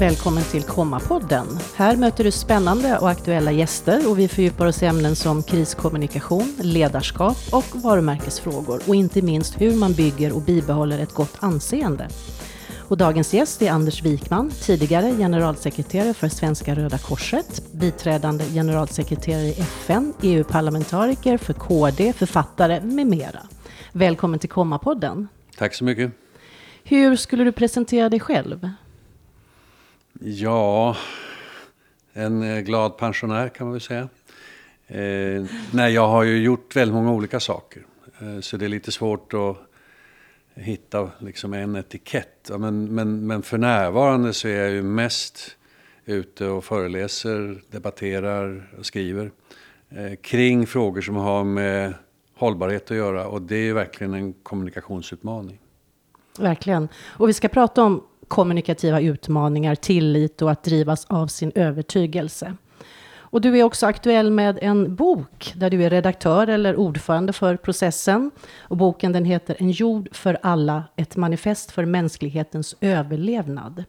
Välkommen till Komma-podden. Här möter du spännande och aktuella gäster och vi fördjupar oss i ämnen som kriskommunikation, ledarskap och varumärkesfrågor och inte minst hur man bygger och bibehåller ett gott anseende. Och dagens gäst är Anders Wikman, tidigare generalsekreterare för Svenska Röda Korset, biträdande generalsekreterare i FN, EU-parlamentariker för KD, författare med mera. Välkommen till Komma-podden. Tack så mycket. Hur skulle du presentera dig själv? Ja, en eh, glad pensionär kan man väl säga. Eh, nej, jag har ju gjort väldigt många olika saker. Eh, så det är lite svårt att hitta liksom en etikett. Men, men, men för närvarande så är jag ju mest ute och föreläser, debatterar och skriver eh, kring frågor som har med hållbarhet att göra. Och det är verkligen en kommunikationsutmaning. Verkligen. Och vi ska prata om kommunikativa utmaningar, tillit och att drivas av sin övertygelse. Och du är också aktuell med en bok där du är redaktör eller ordförande för processen. Och boken den heter En jord för alla, ett manifest för mänsklighetens överlevnad.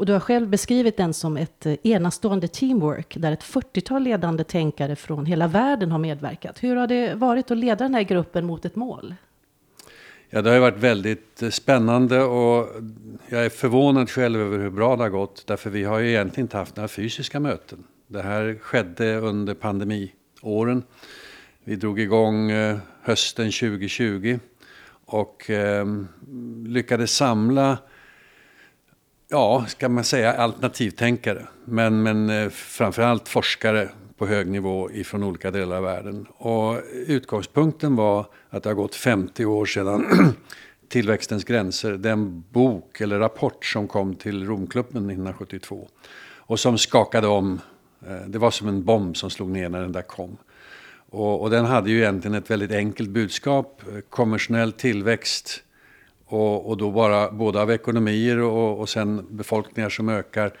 Och du har själv beskrivit den som ett eh, enastående teamwork där ett 40-tal ledande tänkare från hela världen har medverkat. Hur har det varit att leda den här gruppen mot ett mål? Ja, det har varit väldigt eh, spännande och jag är förvånad själv över hur bra det har gått. Därför vi har ju egentligen inte haft några fysiska möten. Det här skedde under pandemiåren. Vi drog igång eh, hösten 2020 och eh, lyckades samla, ja, ska man säga alternativtänkare. Men, men eh, framförallt forskare på hög nivå ifrån olika delar av världen. Och utgångspunkten var att det har gått 50 år sedan Tillväxtens gränser, den bok eller rapport som kom till Romklubben 1972 och som skakade om eh, det var som en bomb som slog ner när den där kom. Och, och den hade ju egentligen ett väldigt enkelt budskap. Eh, Konventionell tillväxt och, och då bara både av ekonomier och, och sen befolkningar som ökar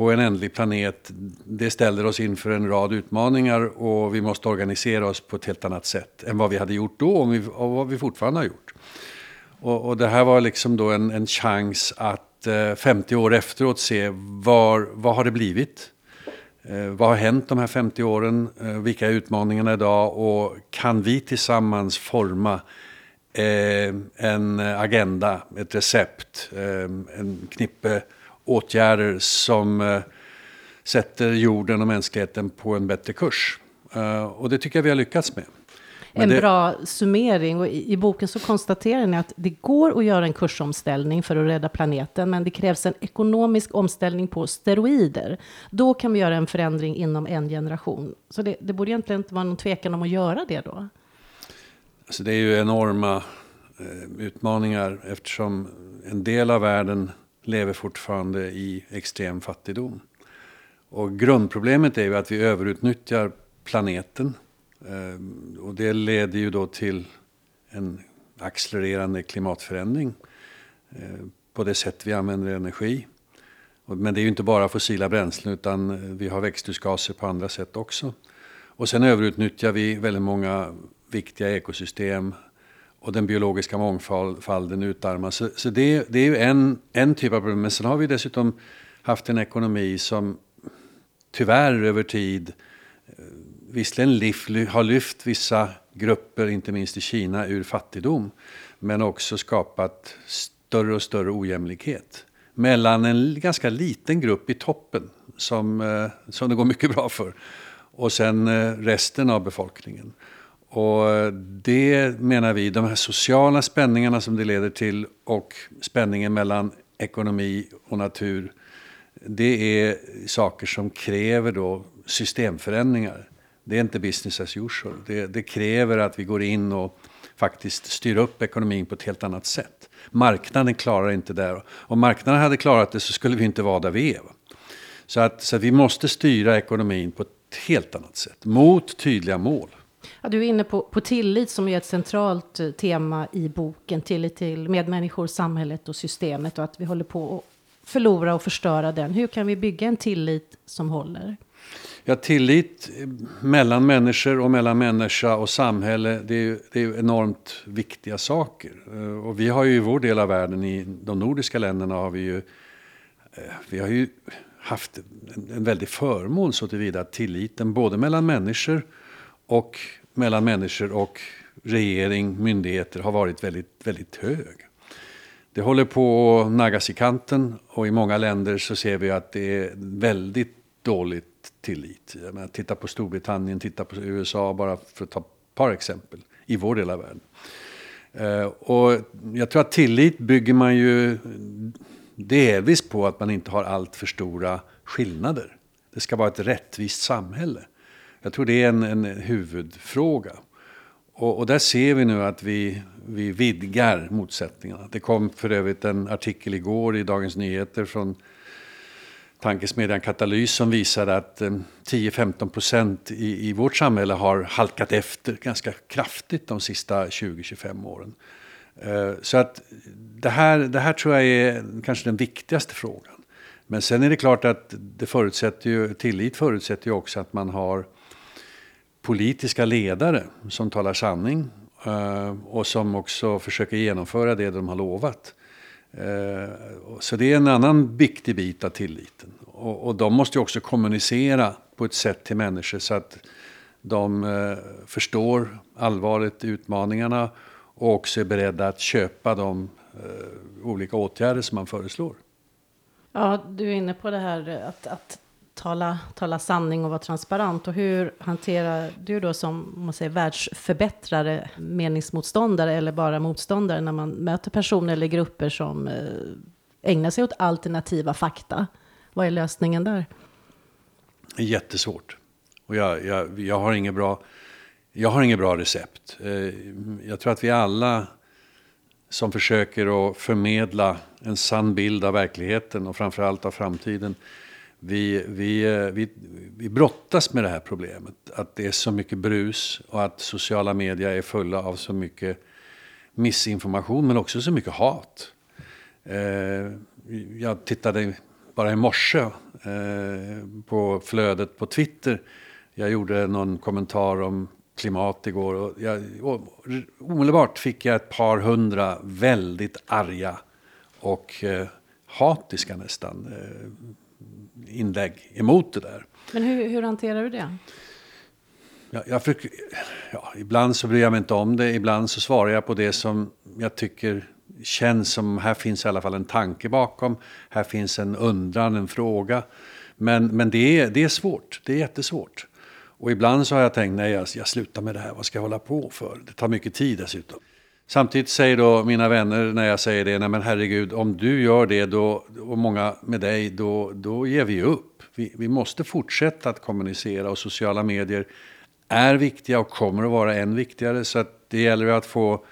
på en ändlig planet. Det ställer oss inför en rad utmaningar och vi måste organisera oss på ett helt annat sätt än vad vi hade gjort då och, vad vi fortfarande har gjort. Och, och det här var liksom då en, en chans att eh, 50 år efteråt se var, vad har det blivit? Eh, vad har hänt de här 50 åren? Eh, vilka är utmaningarna idag? Och kan vi tillsammans forma eh, en agenda, ett recept, eh, en knippe åtgärder som sätter jorden och mänskligheten på en bättre kurs? Och det tycker jag vi har lyckats med en det... bra summering. Och i, i, boken så konstaterar ni att det går att göra en kursomställning för att rädda planeten, men det krävs en ekonomisk omställning på steroider. Då kan vi göra en förändring inom en generation. Så det, det borde egentligen inte vara någon tvekan om att göra det då. Alltså det är ju enorma eh, utmaningar eftersom en del av världen lever fortfarande i extrem fattigdom. Och grundproblemet är ju att vi överutnyttjar planeten eh, och det leder ju då till en accelererande klimatförändring eh, på det sätt vi använder energi. Men det är ju inte bara fossila bränslen utan eh, vi har växthusgaser på andra sätt också. Och sen överutnyttjar vi väldigt många viktiga ekosystem och den biologiska mångfalden utarmas. Så, så det, det, är ju en, en typ av problem. Men sen har vi dessutom haft en ekonomi som tyvärr över tid eh, visserligen har lyft vissa grupper, inte minst i Kina, ur fattigdom. Men också skapat större och större ojämlikhet. Mellan en ganska liten grupp i toppen, som, eh, som det går mycket bra för. Och sen eh, resten av befolkningen. Och det menar vi, de här sociala spänningarna som det leder till och spänningen mellan ekonomi och natur. Det är saker som kräver då systemförändringar. Det är inte business as usual. Det, det, kräver att vi går in och faktiskt styr upp ekonomin på ett helt annat sätt. Marknaden klarar inte det. Om marknaden hade klarat det så skulle vi inte vara där vi är. Så, att, så att vi måste styra ekonomin på ett helt annat sätt, mot tydliga mål. Ja, du är inne på, på tillit som är ett centralt eh, tema i boken. Tillit till medmänniskor, samhället och systemet och att vi håller på att förlora och förstöra den. Hur kan vi bygga en tillit som håller? Ja, tillit eh, mellan människor och mellan människa och samhälle, det är, det är enormt viktiga saker. Eh, och vi har ju i vår del av världen, i de nordiska länderna, har vi ju vi har ju haft en, en väldig förmån så tillvida att tilliten både mellan människor och mellan människor och regering, myndigheter har varit väldigt, väldigt hög. Det håller på att naggas i kanten och i många länder så ser vi att det är väldigt dåligt tillit. Jag menar, titta på Storbritannien, titta på USA bara för att ta ett par exempel i vår del av världen. Eh, och jag tror att tillit bygger man ju delvis på att man inte har allt för stora skillnader. Det ska vara ett rättvist samhälle. Jag tror det är en, en huvudfråga. Och, och, där ser vi nu att vi, vi vidgar motsättningarna. Det kom för övrigt en artikel igår i Dagens Nyheter från tankesmedjan Katalys som visade att eh, 10-15 procent i, i vårt samhälle har halkat efter ganska kraftigt de sista 20-25 åren. Eh, så att det här, det här tror jag är kanske den viktigaste frågan. Men sen är det klart att det förutsätter ju, tillit förutsätter ju också att man har politiska ledare som talar sanning eh, och som också försöker genomföra det de har lovat. Eh, så det är en annan viktig bit av tilliten. Och, och de måste ju också kommunicera på ett sätt till människor så att de eh, förstår allvaret i utmaningarna och också är beredda att köpa de olika åtgärder som man föreslår. Ja, du är inne på det här att, att tala, tala sanning och vara transparent. Och hur hanterar du då som man säger, världsförbättrare meningsmotståndare eller bara motståndare när man möter personer eller grupper som eh, ägnar sig åt alternativa fakta? Vad är lösningen där? Jättesvårt. Och jag, jag, jag, har inget bra, jag har inget bra recept. Eh, jag tror att vi alla som försöker att förmedla en sann bild av verkligheten och framförallt av framtiden vi, vi, eh, vi, vi brottas med det här problemet. Att det är så mycket brus och att sociala medier är fulla av så mycket missinformation men också så mycket hat. Eh, jag tittade bara i morse eh, på flödet på Twitter. Jag gjorde någon kommentar om klimat igår och, jag, och omedelbart fick jag ett par hundra väldigt arga och eh, hatiska nästan eh, inlägg emot det där. Men hur, hur hanterar du det? Ja, jag försöker, ja, ibland så bryr jag mig inte om det, ibland så svarar jag på det som jag tycker känns som, här finns i alla fall en tanke bakom, här finns en undran, en fråga. Men, men det, är, det är svårt, det är jättesvårt. Och ibland så har jag tänkt, nej jag, jag slutar med det här, vad ska jag hålla på för? Det tar mycket tid dessutom. Samtidigt säger då mina vänner när jag säger det, nej men herregud, om du gör det då, och många med dig, då, då ger vi upp. Vi, vi måste fortsätta att kommunicera och sociala medier är viktiga och kommer att vara än viktigare. Så att det gäller att få,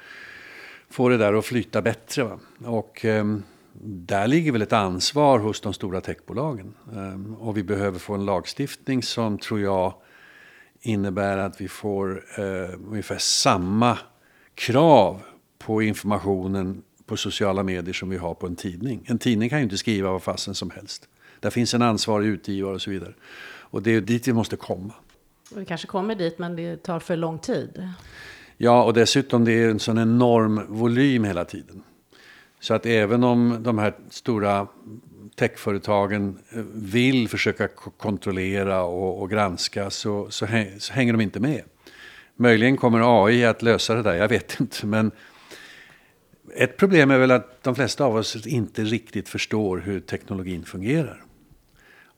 få det där att flyta bättre. Va? Och eh, där ligger väl ett ansvar hos de stora techbolagen. Eh, och vi behöver få en lagstiftning som tror jag innebär att vi får eh, ungefär samma krav på informationen på sociala medier som vi har på en tidning. En tidning kan ju inte skriva vad fasen som helst. Där finns en ansvarig utgivare och så vidare. Och det är dit vi måste komma. Vi kanske kommer dit, men det tar för lång tid. Ja, och dessutom det är en sån enorm volym hela tiden. Så att även om de här stora techföretagen vill försöka kontrollera och, och granska så, så, så hänger de inte med. Möjligen kommer AI att lösa det där, jag vet inte. Men ett problem är väl att de flesta av oss inte riktigt förstår hur teknologin fungerar.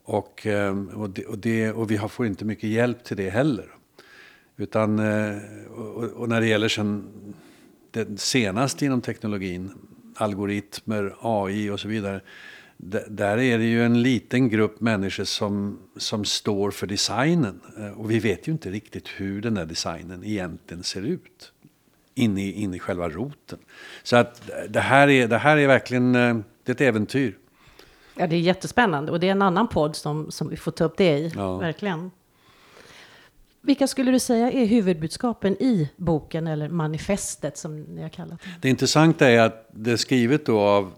Och, ehm, och, det, och, det, och vi får inte mycket hjälp till det heller. Utan, eh, och, och när det gäller sen det senaste inom teknologin, algoritmer, AI och så vidare där är det ju en liten grupp människor som, som står för designen. Eh, och vi vet ju inte riktigt hur den där designen egentligen ser ut. In i, in i själva roten. Så att det här är, det här är verkligen eh, det är ett äventyr. Ja, det är jättespännande. Och det är en annan podd som, som vi får ta upp det i. Ja. Verkligen. Vilka skulle du säga är huvudbudskapen i boken eller manifestet som ni har kallat det? Det intressanta är att det är skrivet då av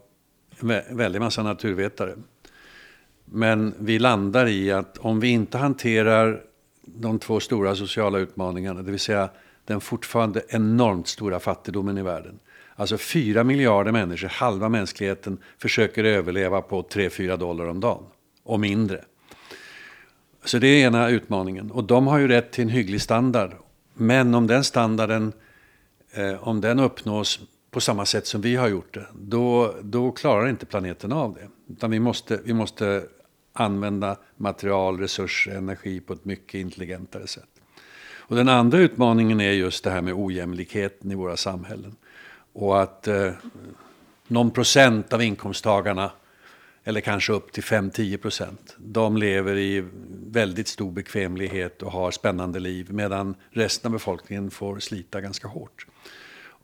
väldig massa naturvetare. Men vi landar i att om vi inte hanterar de två stora sociala utmaningarna, det vill säga den fortfarande enormt stora fattigdomen i världen. Alltså fyra miljarder människor, halva mänskligheten, försöker överleva på 3-4 dollar om dagen. Och mindre. Så det är ena utmaningen. Och de har ju rätt till en hygglig standard. Men om den standarden eh, om den uppnås på samma sätt som vi har gjort det, då, då klarar inte planeten av det. Utan vi måste, vi måste använda material, resurser, energi på ett mycket intelligentare sätt. Och den andra utmaningen är just det här med ojämlikheten i våra samhällen. Och att eh, någon procent av inkomsttagarna, eller kanske upp till 5-10 procent, de lever i väldigt stor bekvämlighet och har spännande liv medan resten av befolkningen får slita ganska hårt.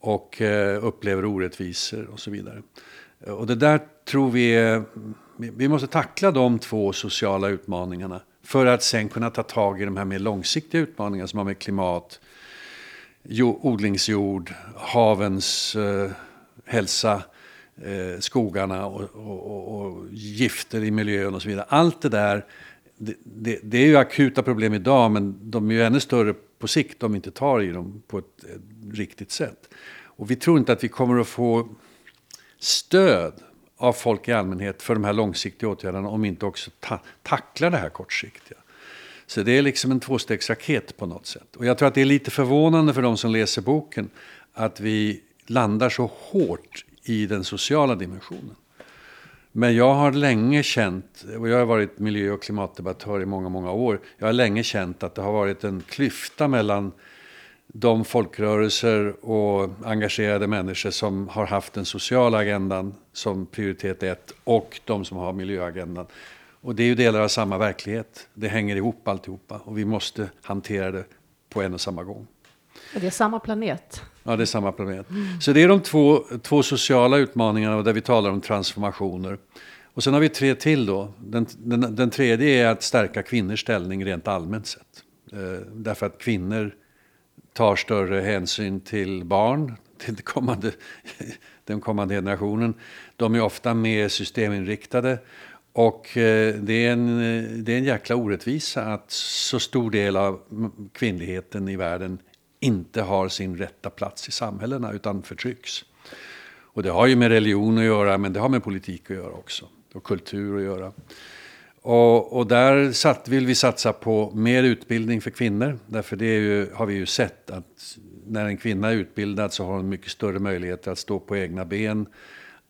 Och eh, upplever orättvisor och så vidare. Och det där tror vi är, vi måste tackla de två sociala utmaningarna för att sen kunna ta tag i de här mer långsiktiga utmaningarna som har med klimat, odlingsjord, havens eh, hälsa, eh, skogarna och, och, och, och, gifter i miljön och så vidare. Allt det där, det, det, det, är ju akuta problem idag men de är ju ännu större på sikt om vi inte tar i dem på ett, eh, riktigt sätt. Och vi tror inte att vi kommer att få stöd av folk i allmänhet för de här långsiktiga åtgärderna om vi inte också ta tacklar det här kortsiktiga. Så det är liksom en tvåstegsraket på något sätt. Och jag tror att det är lite förvånande för de som läser boken att vi landar så hårt i den sociala dimensionen. Men jag har länge känt, och jag har varit miljö och klimatdebattör i många, många år. Jag har länge känt att det har varit en klyfta mellan de folkrörelser och engagerade människor som har haft den sociala agendan som prioritet ett och de som har miljöagendan. Och det är ju delar av samma verklighet. Det hänger ihop alltihopa och vi måste hantera det på en och samma gång. Det är samma planet. Ja, det är samma planet. Mm. Så det är de två, två sociala utmaningarna där vi talar om transformationer. Och sen har vi tre till då. Den, den, den tredje är att stärka kvinnors ställning rent allmänt sett. Eh, därför att kvinnor tar större hänsyn till barn, till den kommande, den kommande generationen. De är ofta mer systeminriktade. Och eh, det är, en, eh, det är en jäkla orättvisa att så stor del av kvinnligheten i världen inte har sin rätta plats i samhällena utan förtrycks. Och det har ju med religion att göra men det har med politik att göra också. Och kultur att göra. Och, och där satt, vill vi satsa på mer utbildning för kvinnor. Därför det ju, har vi ju sett att när en kvinna är utbildad så har hon mycket större möjligheter att stå på egna ben.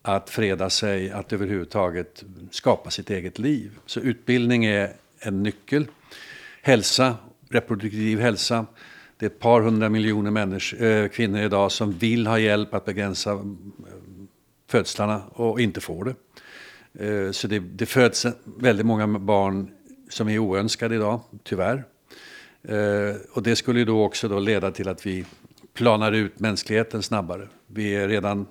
Att freda sig, att överhuvudtaget skapa sitt eget liv. Så utbildning är en nyckel. Hälsa, reproduktiv hälsa. Det är ett par hundra miljoner människor, äh, eh, kvinnor idag som vill ha hjälp att begränsa äh, födslarna och inte får det. Äh, så det, det föds väldigt många barn som är oönskade idag, tyvärr. Och det skulle ju då också då leda till att vi planar ut mänskligheten snabbare. Vi är redan,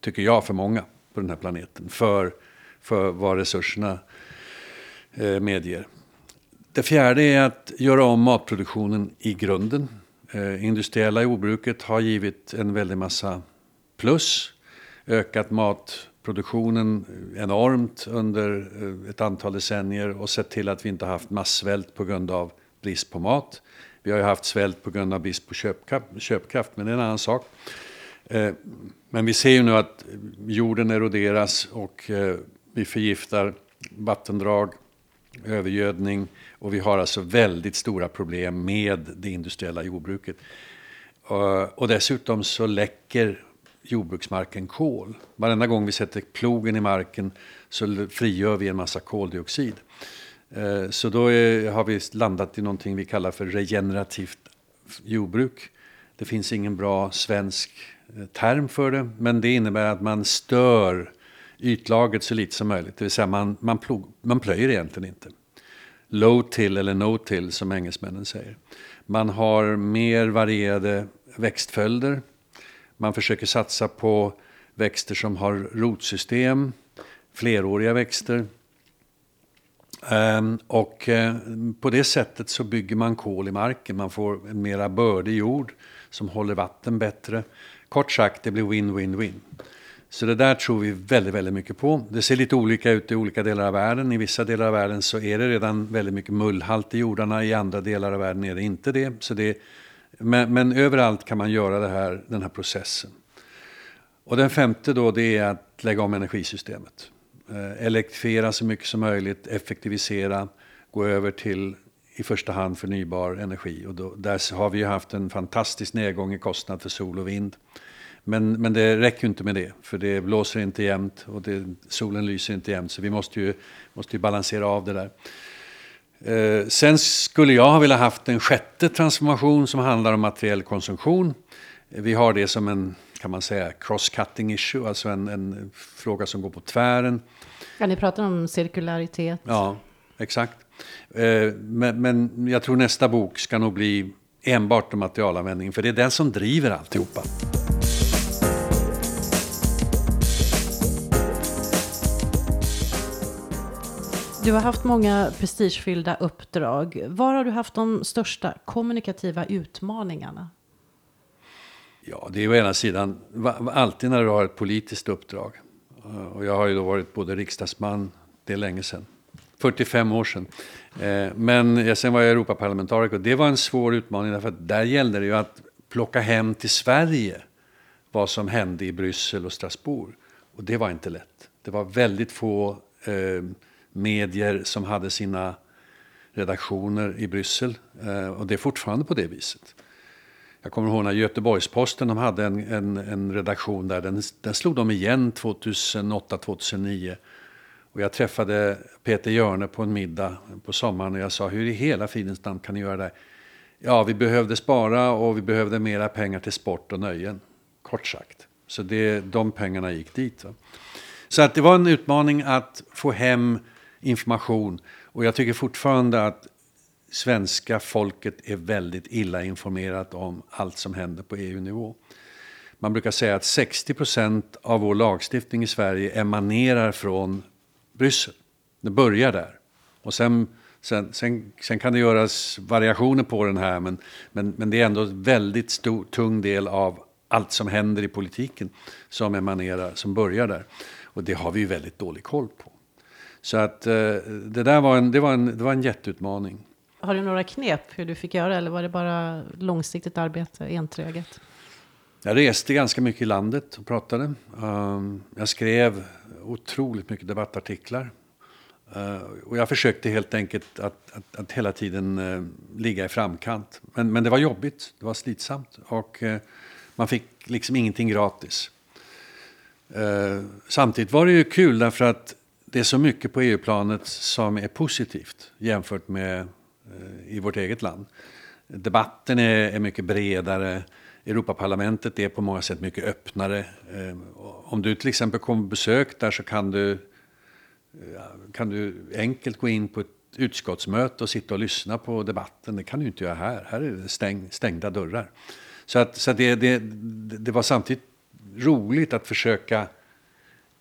tycker jag, för många på den här planeten för, för vad resurserna medger. Det fjärde är att göra om matproduktionen i grunden. Eh, industriella jordbruket har givit en väldig massa plus. Ökat matproduktionen enormt under eh, ett antal decennier och sett till att vi inte haft massvält på grund av brist på mat. Vi har ju haft svält på grund av brist på köpkraft, men det är en annan sak. Eh, men vi ser ju nu att jorden eroderas och eh, vi förgiftar vattendrag, övergödning och vi har alltså väldigt stora problem med det industriella jordbruket. Eh, och dessutom så läcker jordbruksmarken kol. Varenda gång vi sätter plogen i marken så frigör vi en massa koldioxid. Eh, så då är, har vi landat i någonting vi kallar för regenerativt jordbruk. Det finns ingen bra svensk eh, term för det, men det innebär att man stör ytlagret så lite som möjligt. Det vill säga man, man, plog, man plöjer egentligen inte. Low till eller no till som engelsmännen säger. Man har mer varierade växtföljder. Man försöker satsa på växter som har rotsystem, fleråriga växter. Ehm, och eh, på det sättet så bygger man kol i marken. Man får en mera bördig jord som håller vatten bättre. Kort sagt, det blir win-win-win. Så det där tror vi väldigt, väldigt mycket på. Det ser lite olika ut i olika delar av världen. I vissa delar av världen så är det redan väldigt mycket mullhalt i jordarna. I andra delar av världen är det inte det. Så det Men, men överallt kan man göra det här, den här processen. Och den femte då, det är att lägga om energisystemet. Eh, elektrifiera så mycket som möjligt, effektivisera, gå över till i första hand förnybar energi. Och då, där har vi ju haft en fantastisk nedgång i kostnad för sol och vind. Men, men det räcker ju inte med det, för det blåser inte jämnt och det, solen lyser inte jämnt. Så vi måste ju, måste ju balansera av det där. Eh, sen skulle jag ha velat haft en sjätte transformation som handlar om materiell konsumtion. Vi har det som en, kan man säga, cross-cutting issue, alltså en, en fråga som går på tvären. Ja, ni pratar om cirkularitet. Ja, exakt. Eh, men, men jag tror nästa bok ska nog bli enbart om materialanvändning, för det är den som driver alltihopa. Du har haft många prestigefyllda uppdrag. Var har du haft de största kommunikativa utmaningarna? Ja, det är å ena sidan alltid när du har ett politiskt uppdrag. Eh, och jag har ju då varit både riksdagsman, det är länge sedan, 45 år sedan. Eh, men sen var jag Europaparlamentariker och det var en svår utmaning därför att där gällde det ju att plocka hem till Sverige vad som hände i Bryssel och Strasbourg. Och det var inte lätt. Det var väldigt få eh, medier som hade sina redaktioner i Bryssel. Eh, och det är fortfarande på det viset. Jag kommer ihåg när Göteborgs-Posten de hade en, en, en redaktion där. Den, den slog de igen 2008-2009. Och jag träffade Peter Jörne på en middag på sommaren och jag sa hur i hela fridens namn kan ni göra det? Ja, vi behövde spara och vi behövde mera pengar till sport och nöjen. Kort sagt. Så det, de pengarna gick dit. Va? Så att det var en utmaning att få hem information. Och jag tycker fortfarande att svenska folket är väldigt illa informerat om allt som händer på EU-nivå. Man brukar säga att 60 procent av vår lagstiftning i Sverige emanerar från Bryssel. Det börjar där. Och sen, sen, sen, sen kan det göras variationer på den här, men, men, men det är ändå en väldigt stor, tung del av allt som händer i politiken som emanerar, som börjar där. Och det har vi ju väldigt dålig koll på. Så att eh, det där var en, det var en, det var en jätteutmaning. Har du några knep hur du fick göra eller var det bara långsiktigt arbete, enträget? Jag reste ganska mycket i landet och pratade. Um, jag skrev otroligt mycket debattartiklar. Uh, och jag försökte helt enkelt att, att, att hela tiden uh, ligga i framkant. Men, men det var jobbigt, det var slitsamt och man fick liksom ingenting gratis. samtidigt var det ju kul därför att det är så mycket på EU-planet som är positivt jämfört med eh, i vårt eget land. Debatten är, är mycket bredare. Europaparlamentet är på många sätt mycket öppnare. Eh, om du till exempel kommer på besök där så kan du, eh, kan du enkelt gå in på ett utskottsmöte och sitta och lyssna på debatten. Det kan du inte göra här. Här är det stäng, stängda dörrar. Så, att, så att det, det, det var samtidigt roligt att försöka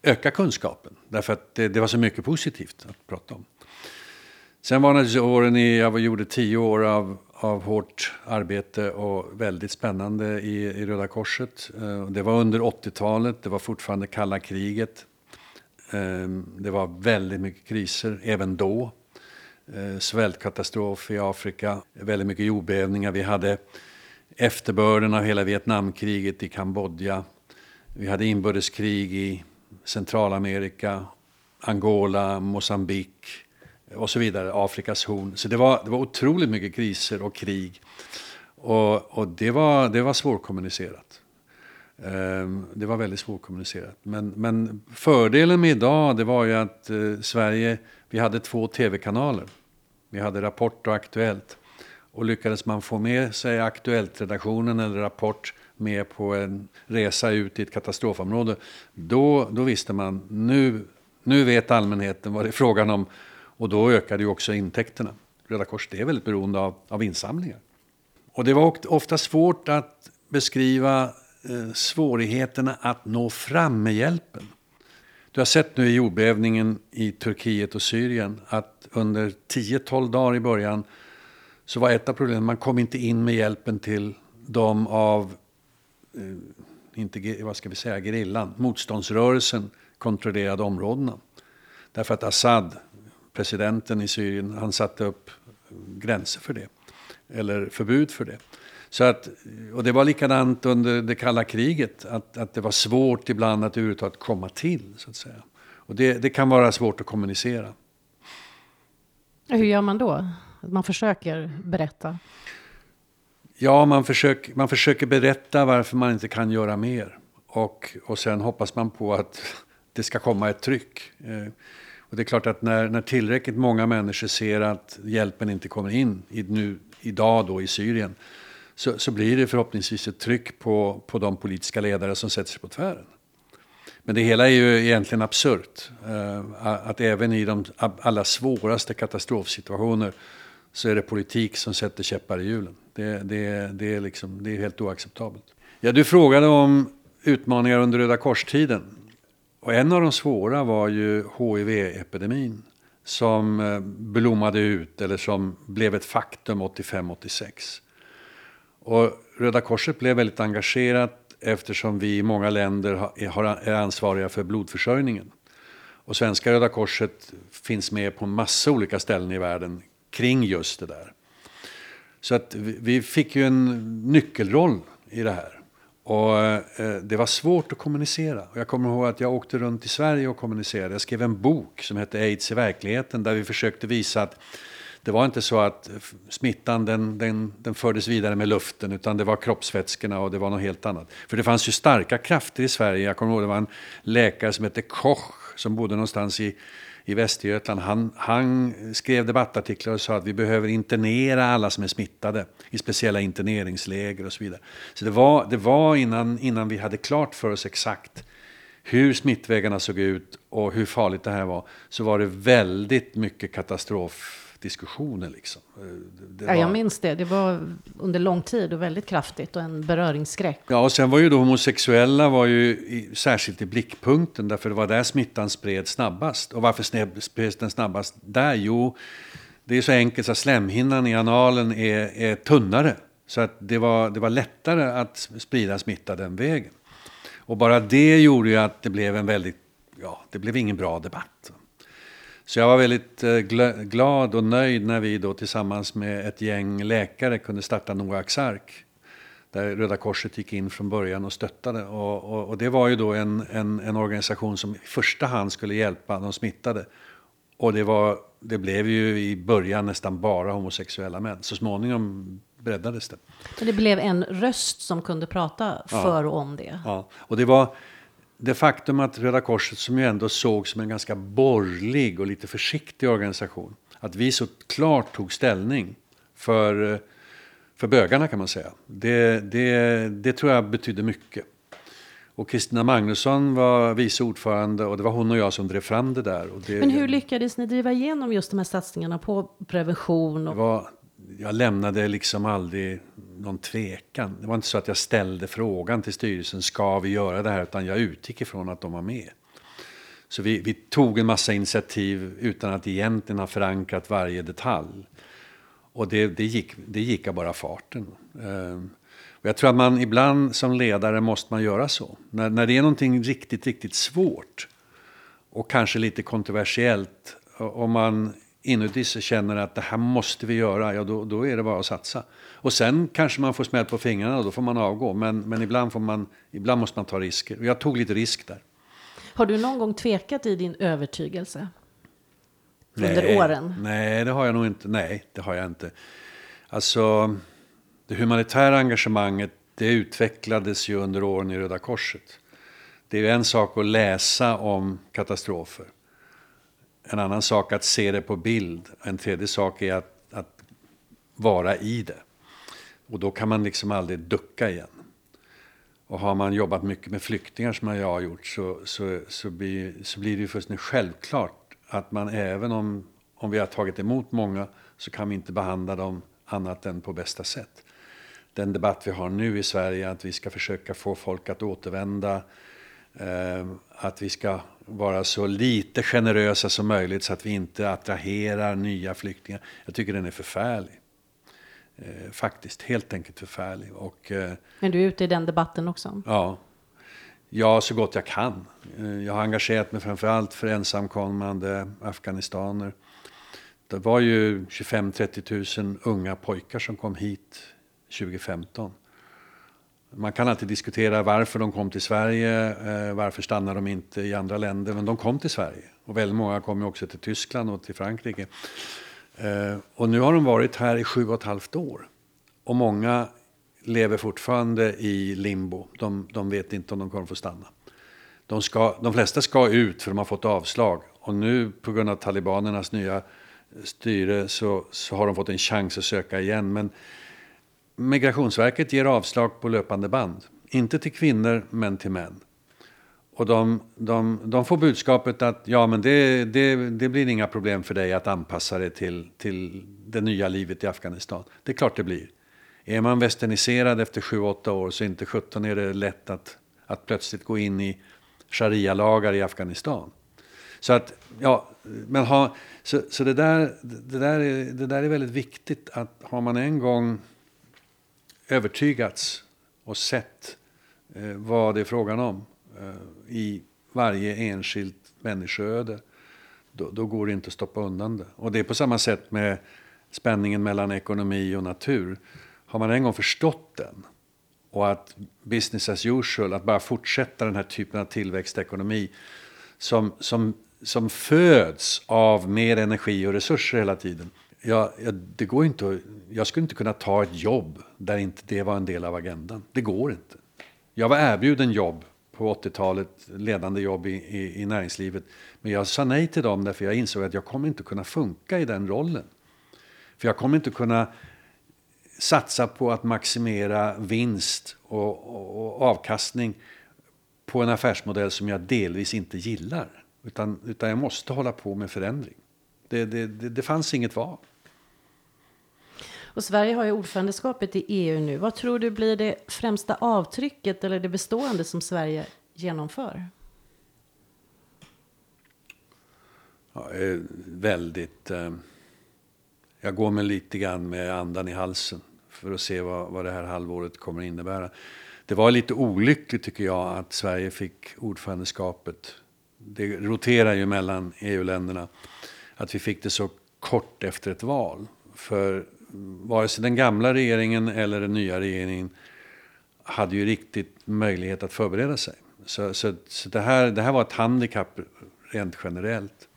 öka kunskapen. Därför att det, det, var så mycket positivt att prata om. Sen var naturligtvis åren i, jag gjorde tio år av, av hårt arbete och väldigt spännande i, i Röda Korset. Eh, det var under 80-talet, det var fortfarande kalla kriget. Ehm, det var väldigt mycket kriser även då. Eh, svältkatastrof i Afrika, väldigt mycket jordbävningar. Vi hade efterbörden av hela Vietnamkriget i Kambodja. Vi hade inbördeskrig i Centralamerika, Angola, Mosambik och så vidare, Afrikas horn. Så det var, det var otroligt mycket kriser och krig. Och, och det, var, det var svårkommunicerat. Ehm, det var väldigt svårkommunicerat. Men, men fördelen med idag det var ju att eh, Sverige, vi hade två tv-kanaler. Vi hade Rapport och Aktuellt. Och lyckades man få med sig Aktuellt-redaktionen eller Rapport med på en resa ut i ett katastrofområde, då, då visste man nu, nu vet allmänheten vad det är frågan om och då ökade ju också intäkterna. Röda Korset är väldigt beroende av, av insamlingar. Och det var ofta svårt att beskriva eh, svårigheterna att nå fram med hjälpen. Du har sett nu i jordbävningen i Turkiet och Syrien att under 10-12 dagar i början så var ett av problemen, man kom inte in med hjälpen till de av Eh, inte vad ska vi säga, gerillan, motståndsrörelsen kontrollerade områdena. Därför att Assad, presidenten i Syrien, han satte upp gränser för det. Eller förbud för det. Så att, och det var likadant under det kalla kriget, att, att det var svårt ibland att överhuvudtaget komma till. Så att säga. Och det, det kan vara svårt att kommunicera. Hur gör man då? Man försöker berätta? Ja, man försöker, man försöker berätta varför man inte kan göra mer. Och, och sen hoppas man på att det ska komma ett tryck. Eh, och det är klart att när, när tillräckligt många människor ser att hjälpen inte kommer in i, nu, idag då i Syrien så, så blir det förhoppningsvis ett tryck på, på de politiska ledare som sätter sig på tvären. Men det hela är ju egentligen absurt. Eh, att även i de allra svåraste katastrofsituationer så är det politik som sätter käppar i hjulen. Det, det, det, är, liksom, det är helt oacceptabelt. Ja, du frågade om utmaningar under Röda korstiden. Och en av de svåra var ju HIV-epidemin som eh, blommade ut eller som blev ett faktum 85-86. Och Röda Korset blev väldigt engagerat eftersom vi i många länder är ansvariga för blodförsörjningen. Och svenska Röda Korset finns med på en massa olika ställen i världen kring just det där. Så att vi fick ju en nyckelroll i det här. Och eh, det var svårt att kommunicera. Och jag kommer ihåg att jag åkte runt i Sverige och kommunicerade. Jag skrev en bok som hette Aids i verkligheten där vi försökte visa att det var inte så att smittan den, den, den fördes vidare med luften utan det var kroppsvätskorna och det var något helt annat. För det fanns ju starka krafter i Sverige. Jag kommer ihåg det var en läkare som hette Koch som bodde någonstans i i Västergötland, han, han, skrev debattartiklar och sa att vi behöver internera alla som är smittade i speciella interneringsläger och så vidare. Så det var, det var innan, innan vi hade klart för oss exakt hur smittvägarna såg ut och hur farligt det här var, så var det väldigt mycket katastrof diskussioner. Liksom. Det var... Ja, jag minns det. Det var under lång tid och väldigt kraftigt och en beröringsskräck. Ja, och sen var ju då homosexuella var ju i, särskilt i blickpunkten därför det var där smittan spreds snabbast. Och varför spreds den snabbast där? Jo, det är så enkelt så att slemhinnan i analen är, är tunnare. Så att det var, det var lättare att sprida smitta den vägen. Och bara det gjorde ju att det blev en väldigt, ja, det blev ingen bra debatt. Så jag var väldigt eh, glad och nöjd när vi då tillsammans med ett gäng läkare kunde starta Noaks ark. Där Röda Korset gick in från början och stöttade. Och, och, och det var ju då en, en, en, organisation som i första hand skulle hjälpa de smittade. Och det, var, det blev ju i början nästan bara homosexuella män. Så småningom breddades det. Så det blev en röst som kunde prata för och om det? Ja, och det var det faktum att Röda Korset, som ju ändå såg som en ganska borgerlig och lite försiktig organisation, att vi så klart tog ställning för, för bögarna kan man säga. Det, det, det tror jag betydde mycket. Och Kristina Magnusson var vice ordförande och det var hon och jag som drev fram det där. Det, Men hur lyckades ni driva igenom just de här satsningarna på prevention? Och... Det var, jag lämnade liksom aldrig någon tvekan. Det var inte så att jag ställde frågan till styrelsen, ska vi göra det här? Utan jag utgick ifrån att de var med. Så vi, vi tog en massa initiativ utan att egentligen ha förankrat varje detalj. Och det, det, gick, det gick av bara farten. Ehm, och jag tror att man ibland som ledare måste man göra så. När, när det är någonting riktigt, riktigt svårt och kanske lite kontroversiellt. Om man inuti sig känner att det här måste vi göra, ja då, då är det bara att satsa. Och sen kanske man får smäll på fingrarna och då får man avgå. Men, men ibland, får man, ibland måste man ta risker. Och jag tog lite risk där. Har du någon gång tvekat i din övertygelse? Under nej, åren? Nej, det har jag nog inte. Nej, det har jag inte. Alltså, det humanitära engagemanget, det utvecklades ju under åren i Röda Korset. Det är ju en sak att läsa om katastrofer. En annan sak att se det på bild. En tredje sak är att, att vara i det. Och då kan man liksom aldrig ducka igen. Och har man jobbat mycket med flyktingar som jag har gjort så, så, så, blir, så blir det ju fullständigt självklart att man även om, om vi har tagit emot många så kan vi inte behandla dem annat än på bästa sätt. Den debatt vi har nu i Sverige att vi ska försöka få folk att återvända, eh, att vi ska vara så lite generösa som möjligt så att vi inte attraherar nya flyktingar. Jag tycker den är förfärlig. Eh, faktiskt helt enkelt förfärlig. Och, eh, Men du är ute i den debatten också? Ja. Ja, så gott jag kan. Eh, jag har engagerat mig framförallt för ensamkommande afghanistaner. Det var ju 25-30 000 unga pojkar som kom hit 2015. Man kan alltid diskutera varför de kom till Sverige, eh, varför stannar de inte i andra länder, men de kom till Sverige. Och väldigt många kom också till Tyskland och till Frankrike. Eh, och nu har de varit här i sju och ett halvt år. Och många lever fortfarande i limbo. De, de vet inte om de kommer få stanna. De, ska, de flesta ska ut för de har fått avslag. Och nu på grund av talibanernas nya styre så, så har de fått en chans att söka igen. Men Migrationsverket ger avslag på löpande band. Inte till kvinnor, men till män. Och de, de, de får budskapet att ja, men det, det, det blir inga problem för dig att anpassa dig till, till det nya livet i Afghanistan. Det är klart det blir. Är man västerniserad efter 7-8 år så inte 17 är det lätt att, att plötsligt gå in i sharia-lagar i Afghanistan. Så att, ja, men ha, så, så det, där, det, där är, det där är väldigt viktigt att har man en gång övertygats och sett eh, vad det är frågan om eh, i varje enskilt människoöde, då, då, går det inte att stoppa undan det. Och det är på samma sätt med spänningen mellan ekonomi och natur. Har man en gång förstått den och att business as usual, att bara fortsätta den här typen av tillväxtekonomi som, som, som föds av mer energi och resurser hela tiden jag, jag, det går inte att, jag skulle inte kunna ta ett jobb där inte det var en del av agendan. Det går inte. Jag var erbjuden jobb på 80-talet, ledande jobb i, i, i, näringslivet. Men jag sa nej till dem därför jag insåg att jag kommer inte kunna funka i den rollen. För jag kommer inte kunna satsa på att maximera vinst och, och, och avkastning på en affärsmodell som jag delvis inte gillar. Utan, utan jag måste hålla på med förändring. Det, det, det, det fanns inget val. Och Sverige har ju ordförandeskapet i EU nu. Vad tror du blir det främsta avtrycket eller det bestående som Sverige genomför? Ja, väldigt... Eh, jag går med lite grann med andan i halsen för att se vad, vad det här halvåret kommer att innebära. Det var lite olyckligt tycker jag att Sverige fick ordförandeskapet. Det roterar ju mellan EU-länderna. Att vi fick det så kort efter ett val. För vare sig den gamla regeringen eller den nya regeringen hade ju riktigt möjlighet att förbereda sig. Så, så, så det, här, det här var ett handikapp rent generellt.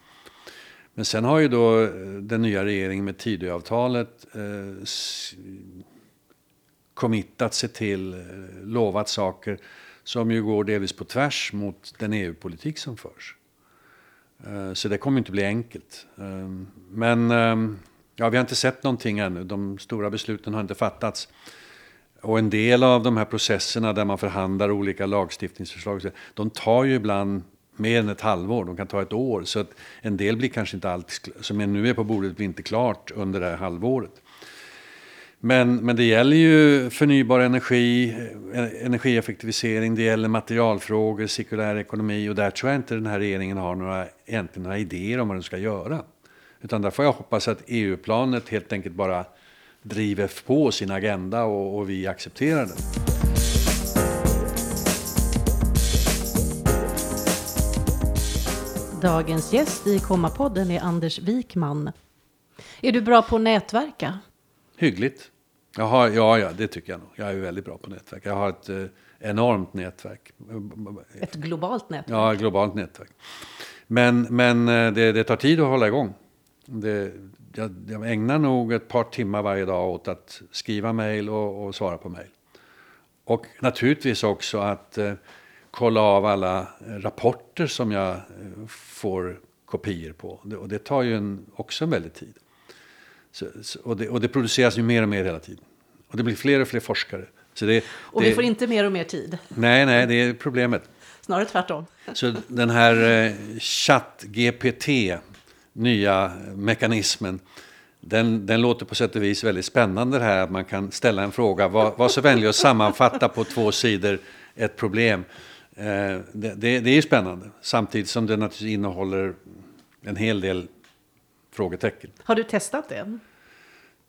Men sen har ju då eh, den nya regeringen med Tidöavtalet eh, committat sig till, eh, lovat saker som ju går delvis på tvärs mot den EU-politik som förs. Eh, så det kommer inte bli enkelt. Eh, men eh, Ja, vi har inte sett någonting ännu. De stora besluten har inte fattats. Och en del av de här processerna där man förhandlar olika lagstiftningsförslag, de tar ju ibland mer än ett halvår, de kan ta ett år. Så att en del blir kanske inte allt som nu är på bordet blir inte klart under det här halvåret. Men, men det gäller ju förnybar energi, eh, energieffektivisering, det gäller materialfrågor, cirkulär ekonomi och där tror jag inte den här regeringen har några, egentligen några idéer om vad den ska göra. Utan där får jag hoppas att EU-planet helt enkelt bara driver på sin agenda och, och vi accepterar den. Dagens gäst i Komma-podden är Anders Wikman. Är du bra på att nätverka? Hyggligt. Jag har, ja, ja, det tycker jag nog. Jag är väldigt bra på nätverk. Jag har ett eh, enormt nätverk. Ett globalt nätverk? Ja, ett globalt nätverk. Men, men eh, det, det tar tid att hålla igång. Det, jag, jag, ägnar nog ett par timmar varje dag åt att skriva mejl och, och, svara på mejl. Och naturligtvis också att eh, kolla av alla rapporter som jag eh, får kopior på. Det, och det tar ju en, också en väldig tid. Så, så, och, det, och, det, produceras ju mer och mer hela tiden. Och det blir fler och fler forskare. Så det, och vi får inte mer och mer tid. Nej, nej, det är problemet. Snarare tvärtom. Så den här eh, ChatGPT nya mekanismen. Den, den låter på sätt och vis väldigt spännande det här att man kan ställa en fråga. Var, var så vänlig att sammanfatta på två sidor ett problem. Eh, det, det, det, är spännande samtidigt som det naturligtvis innehåller en hel del frågetecken. Har du testat det?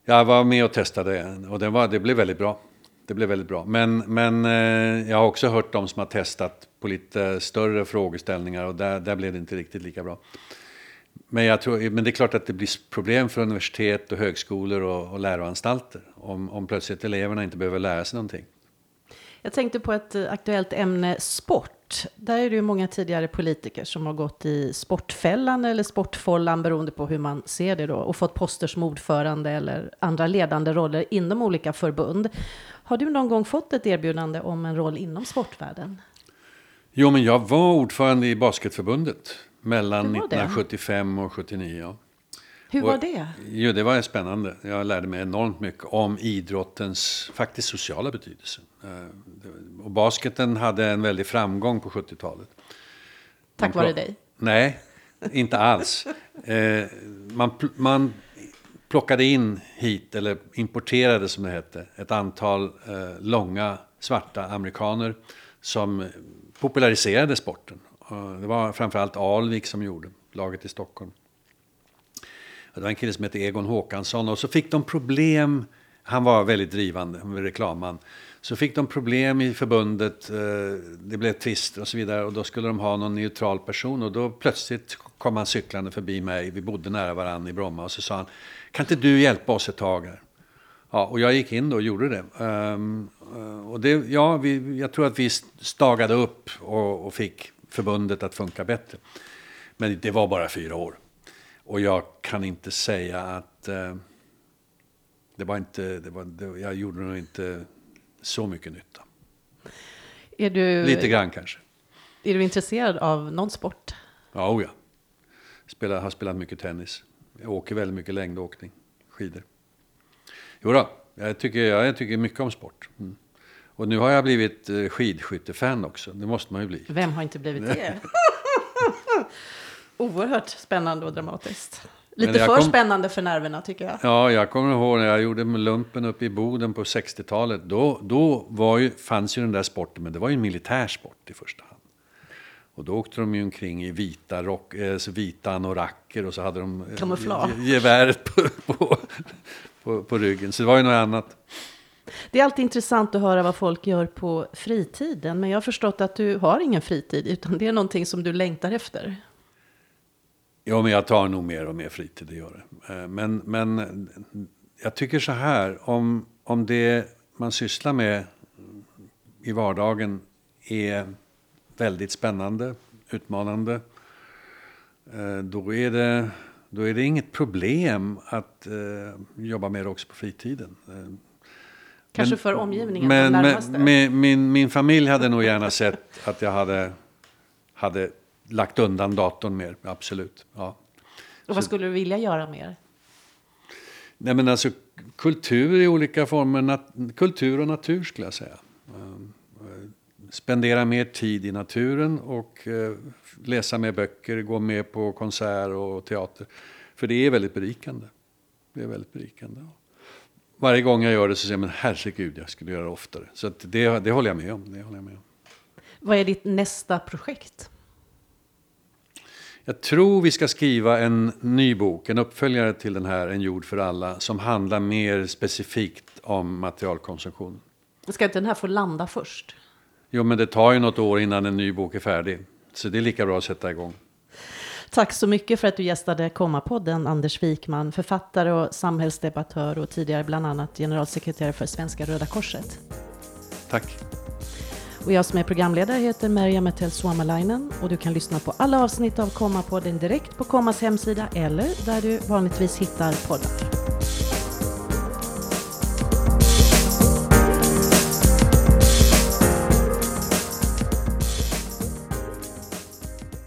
Jag var med och testade och det, var, det blev väldigt bra. Det blev väldigt bra. Men, men eh, jag har också hört de som har testat på lite större frågeställningar och där, där blev det inte riktigt lika bra. Men, jag tror, men det är klart att det blir problem för universitet och högskolor och, och läroanstalter om, om plötsligt eleverna inte behöver lära sig någonting. Jag tänkte på ett eh, aktuellt ämne, sport. Där är det ju många tidigare politiker som har gått i sportfällan eller sportfållan beroende på hur man ser det då och fått poster som ordförande eller andra ledande roller inom olika förbund. Har du någon gång fått ett erbjudande om en roll inom sportvärlden? Jo, men jag var ordförande i basketförbundet mellan 1975 och 79. Ja. Hur var det? Jo, det var spännande. Jag lärde mig enormt mycket om idrottens faktiskt sociala betydelse. Eh, och basketen hade en väldig framgång på 70-talet. Tack vare dig? Nej, inte alls. Eh, man, man plockade in hit, eller importerade som det hette, ett antal eh, långa svarta amerikaner som populariserade sporten. Eh, det var framförallt Alvik som gjorde, laget i Stockholm. Det var en kille som hette Egon Håkansson och så fick de problem. Han var väldigt drivande, reklamman. Så fick de problem i förbundet, eh, det blev tvister och så vidare. Och då skulle de ha någon neutral person och då plötsligt kom han cyklande förbi mig. Vi bodde nära varandra i Bromma och så sa han, kan inte du hjälpa oss ett tag här? Ja, och jag gick in då och gjorde det. Um, och det, ja, vi, jag tror att vi stagade upp och, och, fick förbundet att funka bättre. Men det var bara fyra år. Och jag kan inte säga att uh, det var inte, det var, det, jag gjorde nog inte så mycket nytta. Är du, Lite grann kanske. Är du intresserad av någon sport? Ja, oh ja. Spelar, har spelat mycket tennis. Jag åker väldigt mycket längdåkning, skidor. Jo då, jag tycker, jag tycker mycket om sport. Mm. Och nu har jag blivit eh, skidskyttefan också. Det måste man ju bli. Vem har inte blivit det? Oerhört spännande och dramatiskt. Lite för kom... spännande för nerverna tycker jag. Ja, jag kommer ihåg när jag gjorde lumpen uppe i Boden på 60-talet. Då, då var ju, fanns ju den där sporten, men det var ju en militärsport i första hand. Och då åkte de ju omkring i vita, rock, alltså vita anoracker och så hade de eh, Kamouflage. geväret på, på, på, på ryggen. Så det var ju något annat. Det är alltid intressant att höra vad folk gör på fritiden. Men jag har förstått att du har ingen fritid, utan det är någonting som du längtar efter. Ja, men jag tar nog mer och mer fritid, det gör det. Eh, men, men jag tycker så här, om, om det man sysslar med i vardagen är väldigt spännande, utmanande, eh, då är det, då är det inget problem att eh, jobba med det också på fritiden. Kanske men, för omgivningen, men, men, min, min familj hade nog gärna sett att jag hade, hade lagt undan datorn mer, absolut. Ja. Och vad skulle du vilja göra mer? Nej men alltså kultur i olika former, nat- kultur och natur skulle jag säga. Uh, spendera mer tid i naturen och uh, läsa mer böcker, gå mer på konsert och teater. För det är väldigt berikande. Det är väldigt berikande. Varje gång jag gör det så säger jag, men herregud, jag skulle göra det oftare. Så det, det håller jag med om. Det håller jag med om. Vad är ditt nästa projekt? Jag tror vi ska skriva en ny bok, en uppföljare till den här En jord för alla, som handlar mer specifikt om materialkonsumtion. Ska inte den här få landa först? Jo, men det tar ju något år innan en ny bok är färdig. Så det är lika bra att sätta igång. Tack så mycket för att du gästade Komma-podden, Anders Wikman, författare och samhällsdebattör och tidigare bland annat generalsekreterare för Svenska Röda Korset. Tack. Och jag som är programledare heter Merja Metel Suomalainen och du kan lyssna på alla avsnitt av Komma-podden direkt på Kommas hemsida eller där du vanligtvis hittar poddar.